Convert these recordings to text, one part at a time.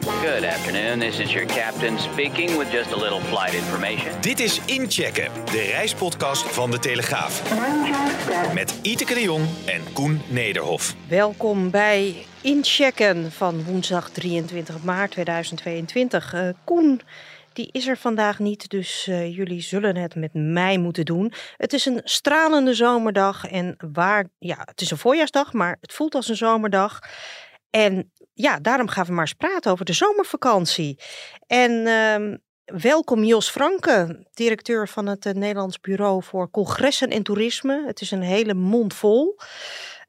Good afternoon. This is your captain speaking with just a little flight information. Dit is Inchecken, de reispodcast van De Telegraaf. Met Iteke de Jong en Koen Nederhof. Welkom bij Inchecken van woensdag 23 maart 2022. Uh, Koen, die is er vandaag niet, dus uh, jullie zullen het met mij moeten doen. Het is een stralende zomerdag en waar, ja, het is een voorjaarsdag, maar het voelt als een zomerdag. En ja, daarom gaan we maar eens praten over de zomervakantie. En uh, welkom Jos Franke, directeur van het uh, Nederlands Bureau voor Congressen en Toerisme. Het is een hele mond vol.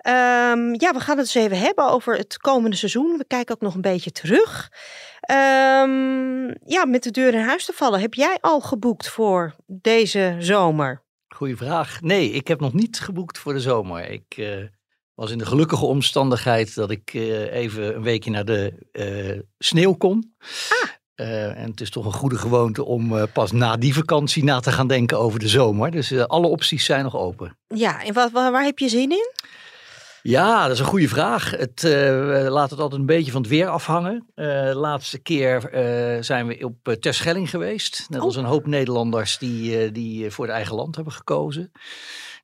Um, ja, we gaan het eens even hebben over het komende seizoen. We kijken ook nog een beetje terug. Um, ja, met de deur in huis te vallen. Heb jij al geboekt voor deze zomer? Goeie vraag. Nee, ik heb nog niet geboekt voor de zomer. Ik uh, was in de gelukkige omstandigheid dat ik uh, even een weekje naar de uh, sneeuw kon. Ah. Uh, en het is toch een goede gewoonte om uh, pas na die vakantie na te gaan denken over de zomer. Dus uh, alle opties zijn nog open. Ja, en wat, waar, waar heb je zin in? Ja, dat is een goede vraag. Het laat het altijd een beetje van het weer afhangen. de laatste keer zijn we op Terschelling geweest. Net als een hoop Nederlanders die, die voor het eigen land hebben gekozen.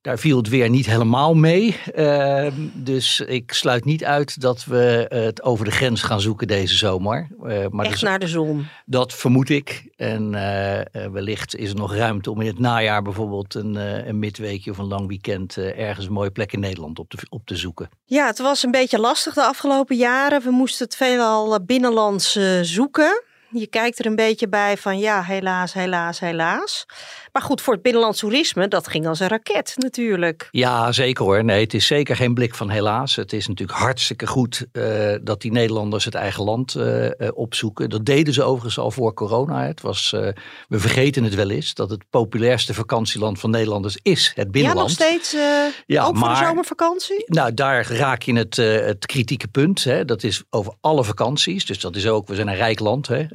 Daar viel het weer niet helemaal mee. Uh, dus ik sluit niet uit dat we het over de grens gaan zoeken deze zomer. Uh, maar Echt dus, naar de zon? Dat vermoed ik. En uh, wellicht is er nog ruimte om in het najaar bijvoorbeeld een, een midweekje of een lang weekend ergens een mooie plek in Nederland op te, op te zoeken. Ja, het was een beetje lastig de afgelopen jaren. We moesten het veelal binnenlands zoeken. Je kijkt er een beetje bij van ja, helaas, helaas, helaas. Maar goed, voor het binnenlands toerisme, dat ging als een raket natuurlijk. Ja, zeker hoor. Nee, het is zeker geen blik van helaas. Het is natuurlijk hartstikke goed uh, dat die Nederlanders het eigen land uh, uh, opzoeken. Dat deden ze overigens al voor corona. Het was, we vergeten het wel eens, dat het populairste vakantieland van Nederlanders is het binnenland. Ja, nog steeds ja, ook maar, voor de zomervakantie? Nou, daar raak je het, het kritieke punt. Hè. Dat is over alle vakanties. Dus dat is ook, we zijn een rijk land. Hè.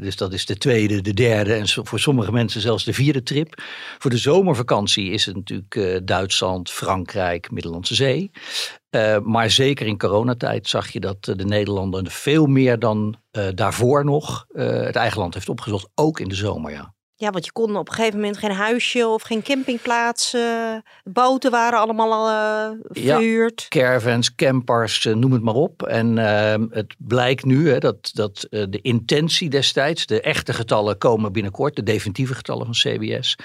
Dus dat is de tweede, de derde en voor sommige mensen zelfs de vierde trip. Voor de zomervakantie is het natuurlijk uh, Duitsland, Frankrijk, Middellandse Zee. Uh, maar zeker in coronatijd zag je dat de Nederlander veel meer dan daarvoor nog het eigen land heeft opgezocht. Ook in de zomer, ja. Ja, want je kon op een gegeven moment geen huisje of geen campingplaats. Uh, boten waren allemaal uh, verhuurd. Ja, caravans, campers, uh, noem het maar op. En ehm, het blijkt nu hè, dat, dat de intentie destijds, de echte getallen komen binnenkort, de definitieve getallen van CBS.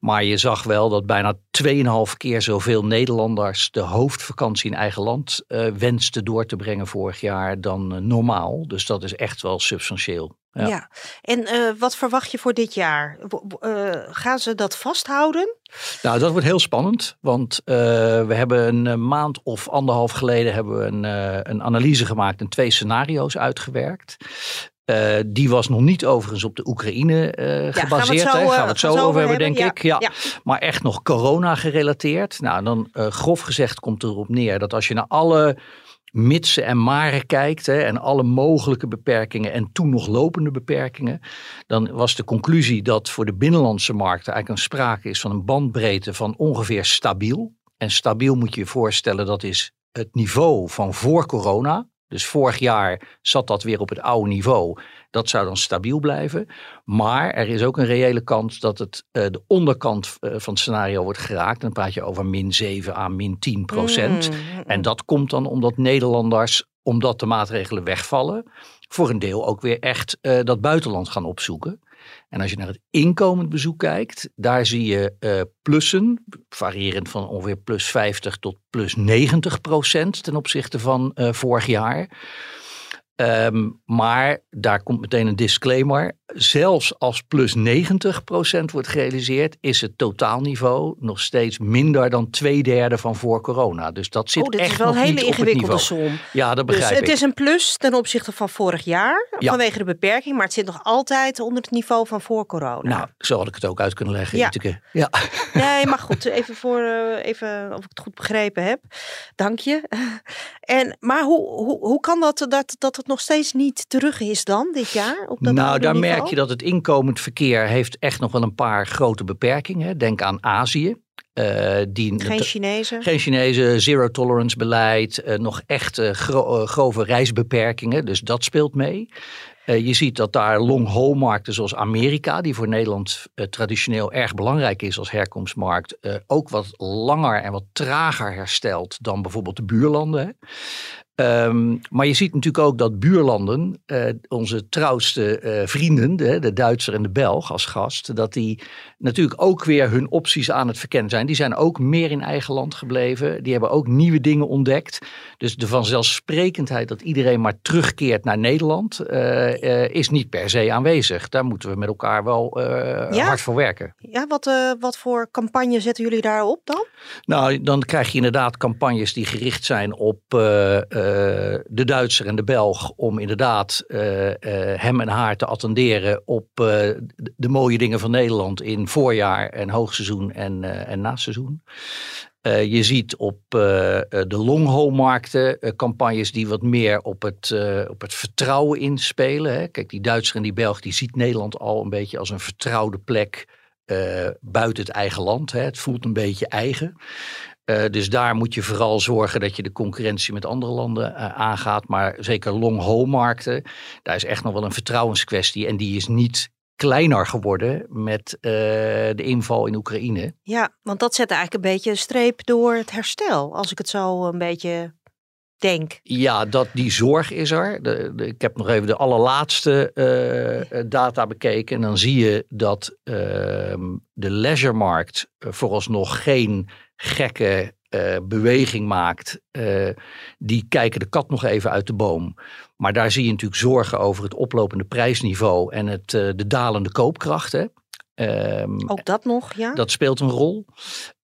Maar je zag wel dat bijna 2,5 keer zoveel Nederlanders de hoofdvakantie in eigen land wensten door te brengen vorig jaar dan normaal. Dus dat is echt wel substantieel. Ja. ja. En uh, wat verwacht je voor dit jaar? Uh, gaan ze dat vasthouden? Nou, dat wordt heel spannend. Want uh, we hebben een maand of anderhalf geleden hebben we een, een analyse gemaakt en twee scenario's uitgewerkt. Uh, die was nog niet overigens op de Oekraïne uh, ja, gebaseerd. Gaan zo, gaan we het zo, over hebben, denk ja, ik. Ja. ja. Maar echt nog corona gerelateerd. Nou, dan grof gezegd komt erop neer dat als je naar alle mitsen en maren kijkt hè, en alle mogelijke beperkingen en toen nog lopende beperkingen, dan was de conclusie dat voor de binnenlandse markten eigenlijk een sprake is van een bandbreedte van ongeveer stabiel. En stabiel moet je je voorstellen, dat is het niveau van voor corona. Dus vorig jaar zat dat weer op het oude niveau. Dat zou dan stabiel blijven. Maar er is ook een reële kans dat het uh, de onderkant uh, van het scenario wordt geraakt. Dan praat je over min 7 à min 10 procent. Mm. En dat komt dan omdat Nederlanders, omdat de maatregelen wegvallen, voor een deel ook weer echt uh, dat buitenland gaan opzoeken. En als je naar het inkomend bezoek kijkt, daar zie je uh, plussen, variërend van ongeveer plus 50 tot plus 90 procent ten opzichte van uh, vorig jaar. Ehm, maar daar komt meteen een disclaimer. Zelfs als plus 90% wordt gerealiseerd, is het totaalniveau nog steeds minder dan twee derde van voor corona. Dus dat zit oh, dit echt is wel nog een hele het ingewikkelde som. Ja, dat Dus begrijp het ik. is een plus ten opzichte van vorig jaar Ja. vanwege de beperking, maar het zit nog altijd onder het niveau van voor corona. Nou, zo had ik het ook uit kunnen leggen, Ja. Ja. Nee, maar goed, even voor eh, even of ik het goed begrepen heb. Dank je. En, maar hoe, hoe, hoe kan dat, dat dat nog steeds niet terug is dan dit jaar? Op dat nou, daar niveau? merk je dat het inkomend verkeer heeft echt nog wel een paar grote beperkingen. Denk aan Azië. eh, die Geen Chinezen. Geen Chinezen, zero tolerance beleid, eh, nog echt eh, gro- grove reisbeperkingen. Dus dat speelt mee. Je ziet dat daar long-haul markten zoals Amerika, die voor Nederland traditioneel erg belangrijk is als herkomstmarkt, ook wat langer en wat trager herstelt dan bijvoorbeeld de buurlanden. Ehm, maar je ziet natuurlijk ook dat buurlanden, eh, onze trouwste eh, vrienden, de, de Duitser en de Belg als gast, dat die natuurlijk ook weer hun opties aan het verkennen zijn. Die zijn ook meer in eigen land gebleven. Die hebben ook nieuwe dingen ontdekt. Dus de vanzelfsprekendheid dat iedereen maar terugkeert naar Nederland eh, is niet per se aanwezig. Daar moeten we met elkaar wel Ja? hard voor werken. Ja, wat, wat voor campagne zetten jullie daarop dan? Nou, dan krijg je inderdaad campagnes die gericht zijn op de Duitser en de Belg. Om inderdaad eh, eh, hem en haar te attenderen op eh, de, mooie dingen van Nederland in voorjaar en hoogseizoen en, eh en. Eh, je ziet op eh, eh, de long-haul-markten eh, campagnes die wat meer op het, eh, op het vertrouwen inspelen. Hè. Kijk, die Duitser en die Belg die ziet Nederland al een beetje als een vertrouwde plek eh, buiten het eigen land. Hè. Het voelt een beetje eigen. Eh, dus daar moet je vooral zorgen dat je de concurrentie met andere landen eh, aangaat. Maar zeker long-haul markten, daar is echt nog wel een vertrouwenskwestie. En die is niet kleiner geworden met eh, de inval in Oekraïne. Ja, want dat zet eigenlijk een beetje een streep door het herstel. Als ik het zo een beetje denk. Ja, dat, die zorg is er. De, de- ik heb nog even de allerlaatste data bekeken. En dan zie je dat ehm, de leisuremarkt vooralsnog geen gekke eh, beweging maakt. Eh, die kijken de kat nog even uit de boom. Maar daar zie je natuurlijk zorgen over het oplopende prijsniveau en het, eh, de dalende koopkracht. Hè. Ehm, Ook dat nog, ja? dat speelt een rol.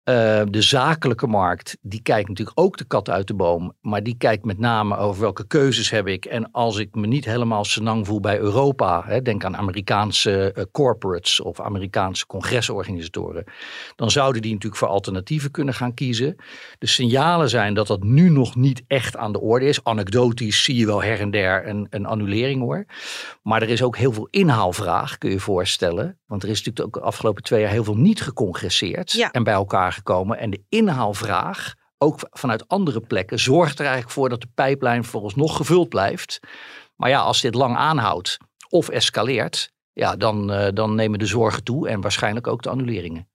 Eh, de zakelijke markt, die kijkt natuurlijk ook de kat uit de boom. Maar die kijkt met name over welke keuzes heb ik. En als ik me niet helemaal senang voel bij Europa. Hè, denk aan Amerikaanse eh, corporates of Amerikaanse congresorganisatoren. Dan zouden die natuurlijk voor alternatieven kunnen gaan kiezen. De signalen zijn dat dat nu nog niet echt aan de orde is. Anekdotisch zie je wel her en der een, een annulering hoor. Maar er is ook heel veel inhaalvraag, kun je je voorstellen. Want er is natuurlijk ook de afgelopen twee jaar heel veel niet gecongresseerd Ja. en bij elkaar gekomen. En de inhaalvraag, ook vanuit andere plekken, zorgt er eigenlijk voor dat de pijplijn vooralsnog gevuld blijft. Maar ja, als dit lang aanhoudt of escaleert, ja, dan, eh, dan nemen de zorgen toe en waarschijnlijk ook de annuleringen.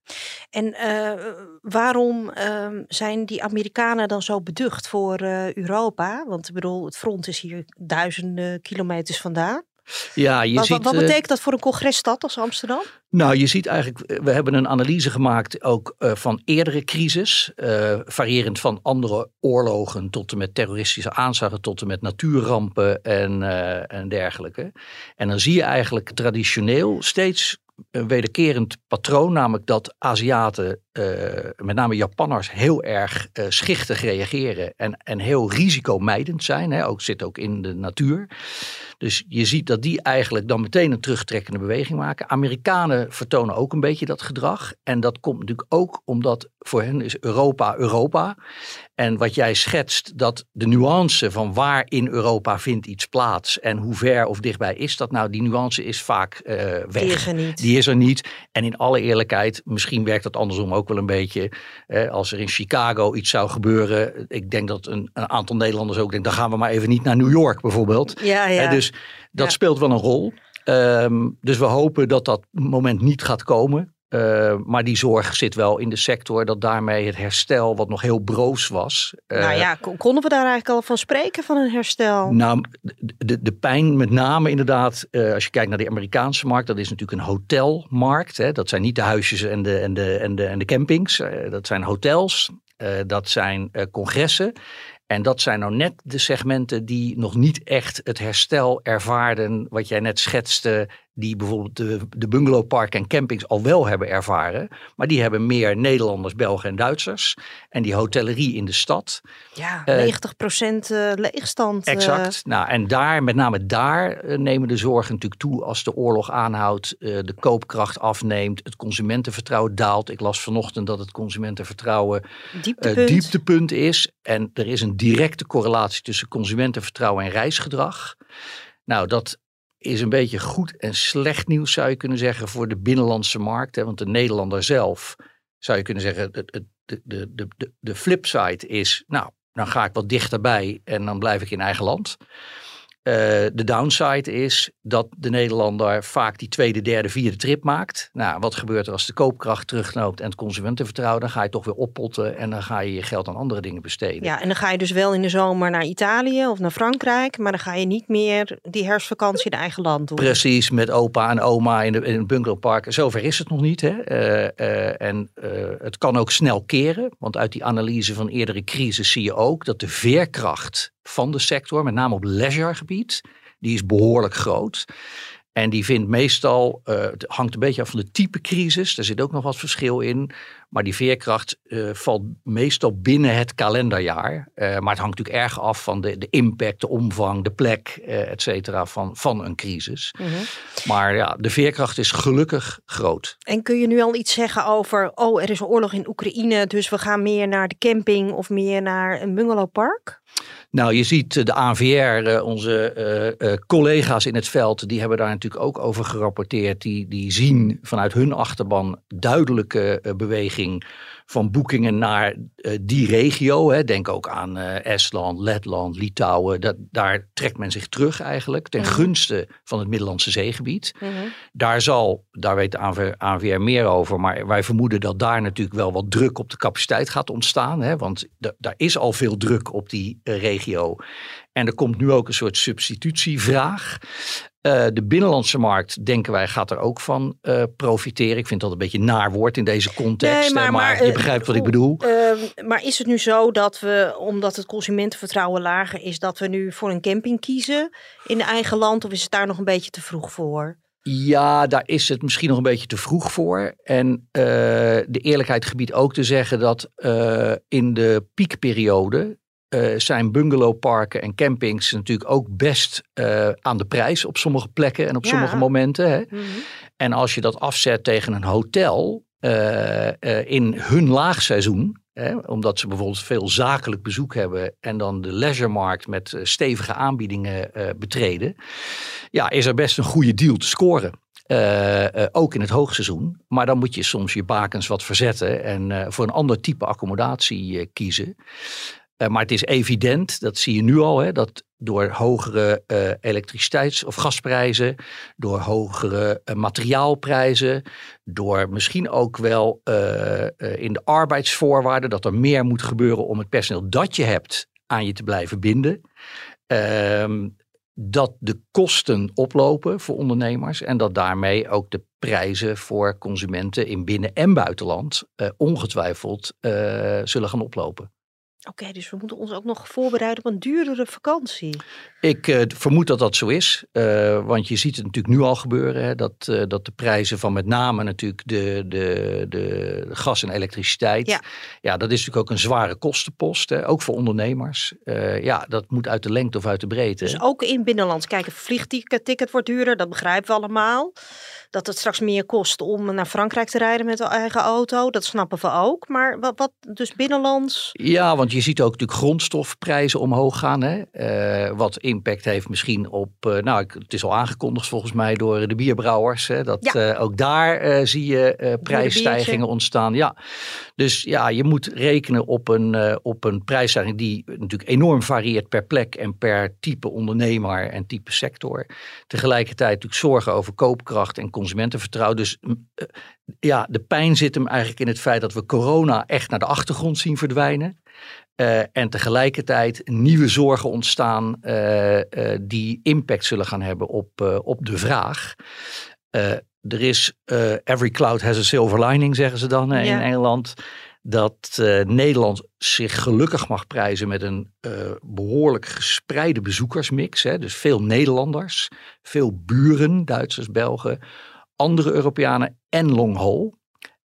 En eh, waarom ehm, zijn die Amerikanen dan zo beducht voor eh, Europa? Want ik bedoel, het front is hier duizenden kilometers vandaan. Ja, je Wat, ziet, wat, wat eh, betekent dat voor een congresstad als Amsterdam? Nou, je ziet eigenlijk, eh, we hebben een analyse gemaakt ook eh, van eerdere crisis, eh, variërend van andere oorlogen tot en met terroristische aanslagen, tot en met natuurrampen en, en dergelijke. En dan zie je eigenlijk traditioneel steeds een wederkerend patroon, namelijk dat Aziaten, met name Japanners, heel erg schichtig reageren en, en heel risicomijdend zijn. Hè, ook, zit ook in de natuur. Dus je ziet dat die eigenlijk dan meteen een terugtrekkende beweging maken. Amerikanen vertonen ook een beetje dat gedrag. En dat komt natuurlijk ook omdat voor hen is Europa Europa. En wat jij schetst, dat de nuance van waar in Europa vindt iets plaats en hoe ver of dichtbij is dat nou, die nuance is vaak eh, weg. Die is er niet. Die is er niet. En in alle eerlijkheid, misschien werkt dat andersom ook wel een beetje. Eh, als er in Chicago iets zou gebeuren, ik denk dat een, een aantal Nederlanders ook denken, dan gaan we maar even niet naar New York bijvoorbeeld. Ja, ja. Eh, dus dat Ja. speelt wel een rol. Ehm, dus we hopen dat dat moment niet gaat komen. Eh, maar die zorg zit wel in de sector dat daarmee het herstel, wat nog heel broos was. eh, nou ja, kon- konden we daar eigenlijk al van spreken van een herstel? nou, de, de, pijn met name inderdaad, eh, als je kijkt naar de Amerikaanse markt, dat is natuurlijk een hotelmarkt. Hè. Dat zijn niet de huisjes en de, en de, en de, en de campings, eh, dat zijn hotels, dat zijn congressen. En dat zijn nou net de segmenten die nog niet echt het herstel ervaarden, wat jij net schetste, die bijvoorbeeld de, de bungalowparken en campings al wel hebben ervaren. Maar die hebben meer Nederlanders, Belgen en Duitsers. En die hotellerie in de stad. Ja, Eh, 90% eh, leegstand. eh. Exact. Nou, en daar, met name daar, eh, nemen de zorgen natuurlijk toe als de oorlog aanhoudt, eh, de koopkracht afneemt, het consumentenvertrouwen daalt. Ik las vanochtend dat het consumentenvertrouwen eh, dieptepunt. dieptepunt is. En er is een directe correlatie tussen consumentenvertrouwen en reisgedrag. Nou, dat is een beetje goed en slecht nieuws, zou je kunnen zeggen, voor de binnenlandse markt. Hè? Want de Nederlander zelf, zou je kunnen zeggen, de, de, de, de, de flipside is, nou, dan ga ik wat dichterbij en dan blijf ik in eigen land. Eh, de downside is dat de Nederlander vaak die tweede, derde, vierde trip maakt. Nou, wat gebeurt er als de koopkracht terugloopt en het consumentenvertrouwen? Dan ga je toch weer oppotten en dan ga je je geld aan andere dingen besteden. Ja, en dan ga je dus wel in de zomer naar Italië of naar Frankrijk, maar dan ga je niet meer die herfstvakantie in eigen land doen. Precies, met opa en oma in, de, in het bungalowpark. Zover is het nog niet. Hè? Eh, eh, en het kan ook snel keren. Want uit die analyse van eerdere crisis zie je ook dat de veerkracht van de sector, met name op leisuregebied, die is behoorlijk groot. En die vindt meestal, eh, het hangt een beetje af van de type crisis, daar zit ook nog wat verschil in. Maar die veerkracht eh, valt meestal binnen het kalenderjaar. Eh, maar het hangt natuurlijk erg af van de, de impact, de omvang, de plek, et cetera, van, van een crisis. Mhm. Maar ja, de veerkracht is gelukkig groot. En kun je nu al iets zeggen over, oh, er is een oorlog in Oekraïne, dus we gaan meer naar de camping of meer naar een bungalowpark? Nou, je ziet eh, de ANVR, eh, onze eh, collega's in het veld, die hebben daar natuurlijk ook over gerapporteerd. Die, die zien vanuit hun achterban duidelijke beweging van boekingen naar eh, die regio. Hè. Denk ook aan eh, Estland, Letland, Litouwen. Dat, daar trekt men zich terug eigenlijk ten Mhm. gunste van het Middellandse zeegebied. Daar zal, daar weet de ANVR, ANVR meer over, maar wij vermoeden dat daar natuurlijk wel wat druk op de capaciteit gaat ontstaan. Hè, want da- daar is al veel druk op die eh, regio. En er komt nu ook een soort substitutievraag. Eh, de binnenlandse markt, denken wij, gaat er ook van eh, profiteren. Ik vind dat een beetje naar woord in deze context. Nee, maar- hè, maar, maar, je eh, begrijpt wat ik bedoel. Ehm, maar is het nu zo dat we, omdat het consumentenvertrouwen lager is, dat we nu voor een camping kiezen in eigen land? Of is het daar nog een beetje te vroeg voor? Ja, daar is het misschien nog een beetje te vroeg voor. En eh, de eerlijkheid gebiedt ook te zeggen dat eh, in de piekperiode eh, zijn bungalowparken en campings natuurlijk ook best eh, aan de prijs op sommige plekken en op Ja. sommige momenten. Hè. En als je dat afzet tegen een hotel eh, in hun laagseizoen, hè, omdat ze bijvoorbeeld veel zakelijk bezoek hebben en dan de leisuremarkt met stevige aanbiedingen betreden, ja, is er best een goede deal te scoren. Ook in het hoogseizoen. Maar dan moet je soms je bakens wat verzetten en voor een ander type accommodatie kiezen. Eh, maar het is evident, dat zie je nu al, hè, dat door hogere eh, elektriciteits- of gasprijzen, door hogere eh, materiaalprijzen, door misschien ook wel in de arbeidsvoorwaarden dat er meer moet gebeuren om het personeel dat je hebt aan je te blijven binden. Ehm, dat de kosten oplopen voor ondernemers en dat daarmee ook de prijzen voor consumenten in binnen- en buitenland ongetwijfeld zullen gaan oplopen. Oké, dus we moeten ons ook nog voorbereiden op een duurdere vakantie. Ik eh, vermoed dat dat zo is, eh, want je ziet het natuurlijk nu al gebeuren, hè, dat, eh, dat de prijzen van met name natuurlijk de, de, de gas en elektriciteit, Ja. ja. dat is natuurlijk ook een zware kostenpost, hè, ook voor ondernemers. Ja, dat moet uit de lengte of uit de breedte. Dus ook in binnenlands. Kijk, een vliegticket ticket wordt duurder, dat begrijpen we allemaal. Dat het straks meer kost om naar Frankrijk te rijden met de eigen auto, dat snappen we ook. Maar wat, wat dus binnenlands? Ja, want je ziet ook natuurlijk grondstofprijzen omhoog gaan. Hè? eh, wat impact heeft misschien op, eh, nou ik- het is al aangekondigd volgens mij door de bierbrouwers. Hè, dat Ja. eh, ook daar zie je prijsstijgingen ontstaan. Ja. Dus ja, je moet rekenen op een, op een prijsstijging die natuurlijk enorm varieert per plek en per type ondernemer en type sector. Tegelijkertijd natuurlijk zorgen over koopkracht en consumentenvertrouwen. Dus mm, eh, ja, de pijn zit hem eigenlijk in het feit dat we corona echt naar de achtergrond zien verdwijnen. Eh, en tegelijkertijd nieuwe zorgen ontstaan eh, die impact zullen gaan hebben op, op de vraag. Er is, every cloud has a silver lining, zeggen ze dan Ja. in Engeland. dat Nederland zich gelukkig mag prijzen met een behoorlijk gespreide bezoekersmix. Hè? Dus veel Nederlanders, veel buren, Duitsers, Belgen, andere Europeanen en long.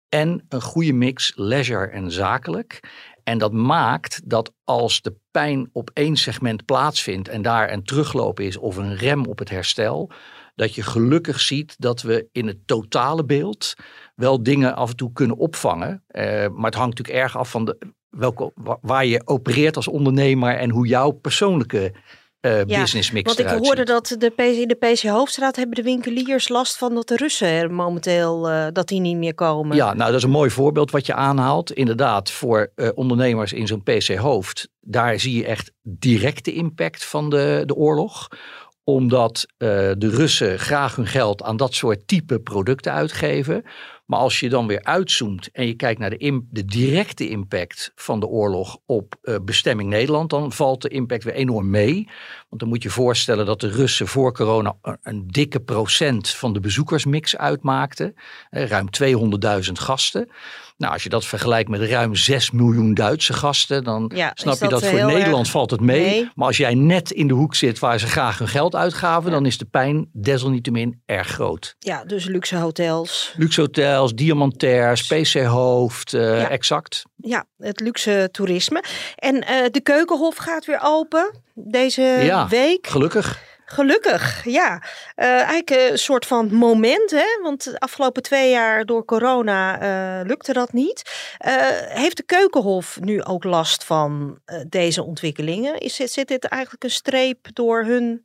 En een goede mix leisure en zakelijk. En dat maakt dat als de pijn op één segment plaatsvindt en daar een terugloop is of een rem op het herstel, dat je gelukkig ziet dat we in het totale beeld wel dingen af en toe kunnen opvangen. Uh, maar het hangt natuurlijk erg af van de, welke, waar je opereert als ondernemer en hoe jouw persoonlijke uh, ja, business mix Want ik hoorde dat de PC, in de PC Hoofdstraat hebben de winkeliers last van dat de Russen er momenteel uh, dat die niet meer komen. Ja, nou dat is een mooi voorbeeld wat je aanhaalt. Inderdaad, voor uh, ondernemers in zo'n PC Hoofd, daar zie je echt directe impact van de, de oorlog omdat de Russen graag hun geld aan dat soort type producten uitgeven. Maar als je dan weer uitzoomt en je kijkt naar de, de directe impact van de oorlog op uh, bestemming Nederland, dan valt de impact weer enorm mee. Want dan moet je voorstellen dat de Russen voor corona een, dikke procent van de bezoekersmix uitmaakten. Eh, ruim 200.000 gasten. Nou, als je dat vergelijkt met ruim 6 miljoen Duitse gasten, dan ja, snap je dat voor Nederland valt het mee. Nee. Maar als jij net in de hoek zit waar ze graag hun geld uitgaven, ja. dan is de pijn desalniettemin erg groot. Ja, dus luxe hotels. Luxe hotels, diamantairs, PC Hoofd, uh, ja. exact. Ja, het luxe toerisme. En uh, de Keukenhof gaat weer open deze ja, week. Gelukkig. Gelukkig, ja. Uh, eigenlijk een soort van moment, hè? want de afgelopen twee jaar door corona uh, lukte dat niet. Uh, heeft de Keukenhof nu ook last van deze ontwikkelingen? Is, zit dit eigenlijk een streep door hun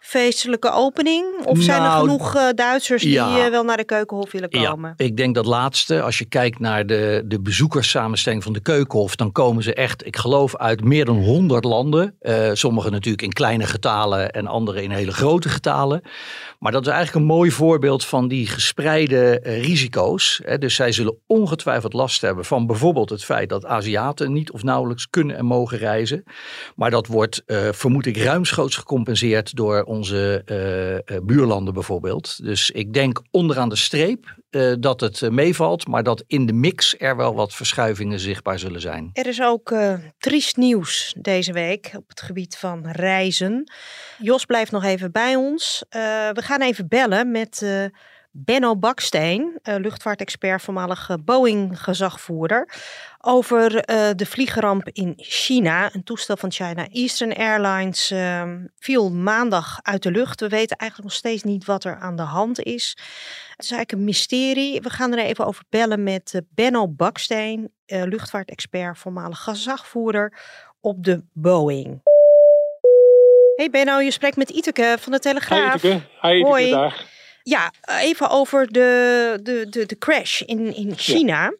feestelijke opening? Of zijn er Nou, genoeg uh, Duitsers die uh, wel naar de Keukenhof willen komen? Ja, ik denk dat laatste. Als je kijkt naar de, de bezoekerssamenstelling van de Keukenhof, dan komen ze echt, ik geloof, uit meer dan 100 landen. Uh, sommige natuurlijk in kleine getalen en andere in hele grote getalen. Maar dat is eigenlijk een mooi voorbeeld van die gespreide risico's. Hè. Dus zij zullen ongetwijfeld last hebben van bijvoorbeeld het feit dat Aziaten niet of nauwelijks kunnen en mogen reizen. Maar dat wordt, vermoed ik, ruimschoots gecompenseerd door onze uh, buurlanden bijvoorbeeld. Dus ik denk onderaan de streep dat het meevalt, maar dat in de mix er wel wat verschuivingen zichtbaar zullen zijn. Er is ook triest nieuws deze week op het gebied van reizen. Jos blijft nog even bij ons. we gaan even bellen met Benno Baksteen, uh, luchtvaartexpert, voormalig uh, Boeing-gezagvoerder, over de vliegramp in China. Een toestel van China Eastern Airlines viel maandag uit de lucht. We weten eigenlijk nog steeds niet wat er aan de hand is. Het is eigenlijk een mysterie. We gaan er even over bellen met Benno Baksteen, luchtvaartexpert, voormalig gezagvoerder op de Boeing. Hey Benno, je spreekt met Iteke van de Telegraaf. Hi Iteke, Hi, Iteke. Hoi. Dag. Ja, even over de, de, de, de crash in, in China. Ja.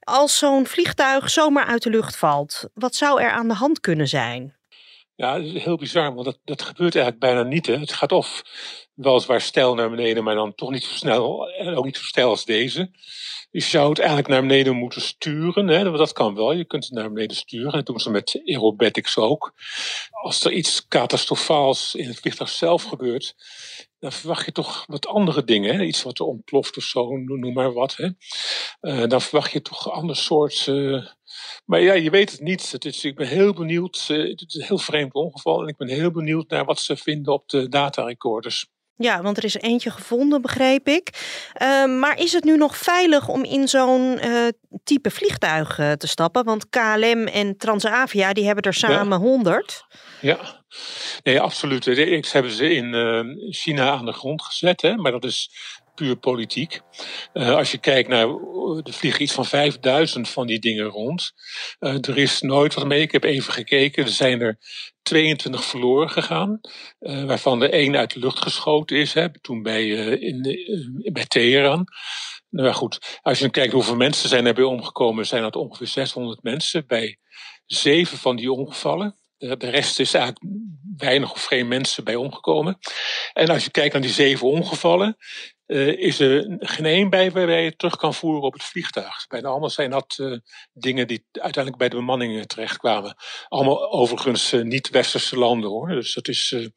Als zo'n vliegtuig zomaar uit de lucht valt, wat zou er aan de hand kunnen zijn? Ja, heel bizar, want dat, dat gebeurt eigenlijk bijna niet. Hè. Het gaat of weliswaar stijl naar beneden, maar dan toch niet zo snel en ook niet zo stijl als deze. Je zou het eigenlijk naar beneden moeten sturen. Hè? Dat kan wel. Je kunt het naar beneden sturen. Dat doen ze met aerobatics ook. Als er iets catastrofaals in het vliegtuig zelf gebeurt, dan verwacht je toch wat andere dingen. Hè? Iets wat er ontploft of zo, noem maar wat. Hè? Uh, dan verwacht je toch een ander soort. Uh... Maar ja, je weet het niet. Het is, ik ben heel benieuwd. Uh, het is een heel vreemd ongeval. En ik ben heel benieuwd naar wat ze vinden op de datarecorders. Ja, want er is eentje gevonden, begreep ik. Uh, maar is het nu nog veilig om in zo'n uh, type vliegtuig uh, te stappen? Want KLM en Transavia, die hebben er samen ja. 100. Ja, nee, absoluut. Ze hebben ze in China aan de grond gezet, hè? maar dat is puur politiek. Uh, als je kijkt naar, er vliegen iets van 5000 van die dingen rond. Uh, er is nooit wat mee. Ik heb even gekeken. Er zijn er 22 verloren gegaan. Uh, waarvan er één uit de lucht geschoten is. Hè, toen bij, in, bij Teheran. Nou goed, als je kijkt hoeveel mensen zijn erbij omgekomen, zijn dat ongeveer 600 mensen. Bij zeven van die ongevallen. De, de rest is eigenlijk weinig of geen mensen bij omgekomen. En als je kijkt naar die zeven ongevallen, uh, is er geen één bij waarbij je terug kan voeren op het vliegtuig. Bijna allemaal zijn dat uh, dingen die uiteindelijk bij de bemanningen terechtkwamen. Allemaal overigens uh, niet-westerse landen hoor. Dus dat is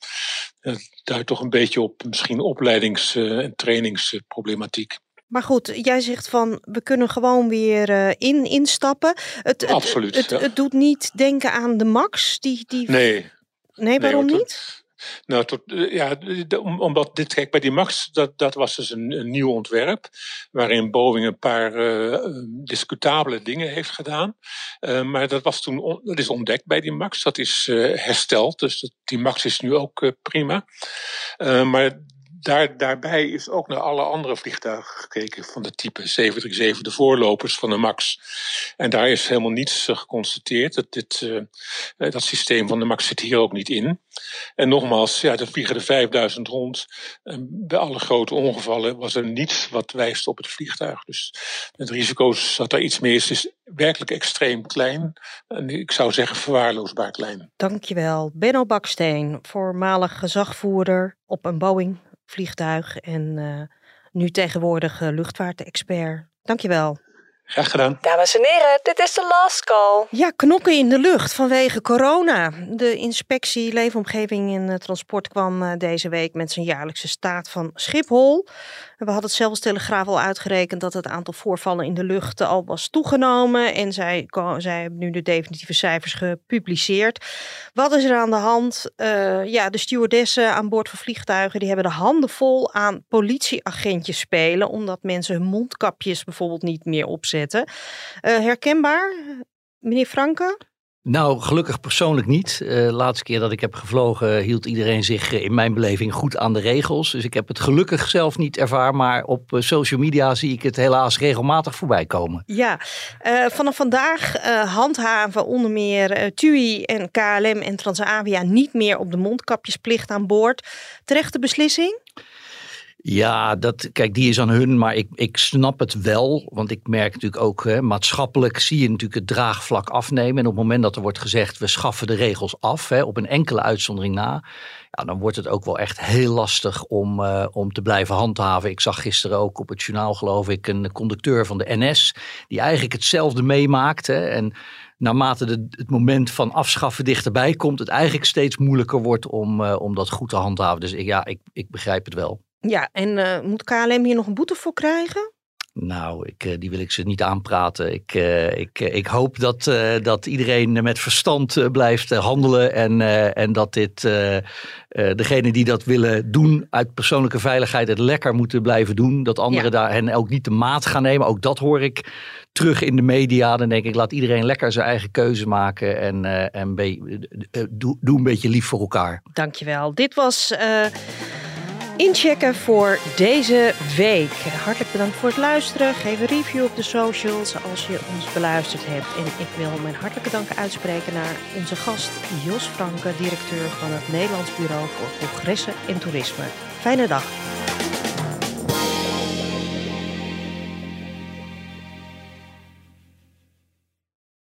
duidt toch een beetje op misschien opleidings- en trainingsproblematiek. Maar goed, jij zegt van we kunnen gewoon weer uh, in, instappen. Het, Absoluut. Het, het, het, doet niet denken aan de Max. Die, die... Nee. Nee, waarom nee, niet? Nou, tot, ja, omdat dit, kijk, bij die Max, dat, dat was dus een, nieuw ontwerp. Waarin Boeing een paar uh, discutabele dingen heeft gedaan. Maar dat, was toen dat is ontdekt bij die Max. Dat is hersteld. Dus die Max is nu ook prima. maar daar, daarbij is ook naar alle andere vliegtuigen gekeken van de type 737, de voorlopers van de MAX. En daar is helemaal niets geconstateerd. Dat, dit, uh, dat systeem van de MAX zit hier ook niet in. En nogmaals, ja, er vliegen er 5000 rond. Bij alle grote ongevallen was er niets wat wijst op het vliegtuig. Dus het risico dat er iets mee is, is werkelijk extreem klein. En ik zou zeggen verwaarloosbaar klein. Dankjewel. Benno Baksteen, voormalig gezagvoerder op een Boeing vliegtuig en uh, nu tegenwoordig uh, luchtvaartexpert. Dankjewel. Graag gedaan. Dames en heren, dit is de last call. Ja, knokken in de lucht vanwege corona. De inspectie Leefomgeving en Transport kwam uh, deze week met zijn jaarlijkse staat van Schiphol. We hadden het zelfs Telegraaf al uitgerekend dat het aantal voorvallen in de lucht al was toegenomen. En zij, zij hebben nu de definitieve cijfers gepubliceerd. Wat is er aan de hand? Uh, ja, de stewardessen aan boord van vliegtuigen die hebben de handen vol aan politieagentjes spelen. Omdat mensen hun mondkapjes bijvoorbeeld niet meer opzetten. Uh, herkenbaar, meneer Franke? Nou, gelukkig persoonlijk niet. De uh, laatste keer dat ik heb gevlogen hield iedereen zich in mijn beleving goed aan de regels. Dus ik heb het gelukkig zelf niet ervaren, maar op social media zie ik het helaas regelmatig voorbij komen. Ja, uh, vanaf vandaag uh, handhaven onder meer TUI en KLM en Transavia niet meer op de mondkapjesplicht aan boord. Terechte beslissing? Ja, dat, kijk, die is aan hun, maar ik, ik snap het wel. Want ik merk natuurlijk ook, hè, maatschappelijk zie je natuurlijk het draagvlak afnemen. En op het moment dat er wordt gezegd, we schaffen de regels af, hè, op een enkele uitzondering na. Ja, dan wordt het ook wel echt heel lastig om, uh, om te blijven handhaven. Ik zag gisteren ook op het journaal, geloof ik, een conducteur van de NS. Die eigenlijk hetzelfde meemaakt. En naarmate de, het moment van afschaffen dichterbij komt, het eigenlijk steeds moeilijker wordt om, uh, om dat goed te handhaven. Dus ik, ja, ik, ik begrijp het wel. Ja, en uh, moet KLM hier nog een boete voor krijgen? Nou, ik, uh, die wil ik ze niet aanpraten. Ik, uh, ik, ik hoop dat, dat iedereen met verstand blijft handelen. En, en dat dit degenen die dat willen doen uit persoonlijke veiligheid het lekker moeten blijven doen. Dat anderen ja. daar hen ook niet de maat gaan nemen. Ook dat hoor ik terug in de media. Dan denk ik, laat iedereen lekker zijn eigen keuze maken. En, en be, doe, doe een beetje lief voor elkaar. Dankjewel. Dit was inchecken voor deze week. Hartelijk bedankt voor het luisteren. Geef een review op de socials als je ons beluisterd hebt. En ik wil mijn hartelijke dank uitspreken naar onze gast Jos Franke, directeur van het Nederlands Bureau voor Congressen en Toerisme. Fijne dag.